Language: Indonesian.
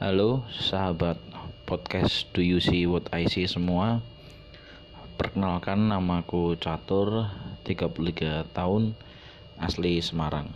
Halo sahabat podcast Do You See What I See semua. Perkenalkan namaku Catur 33 tahun asli Semarang.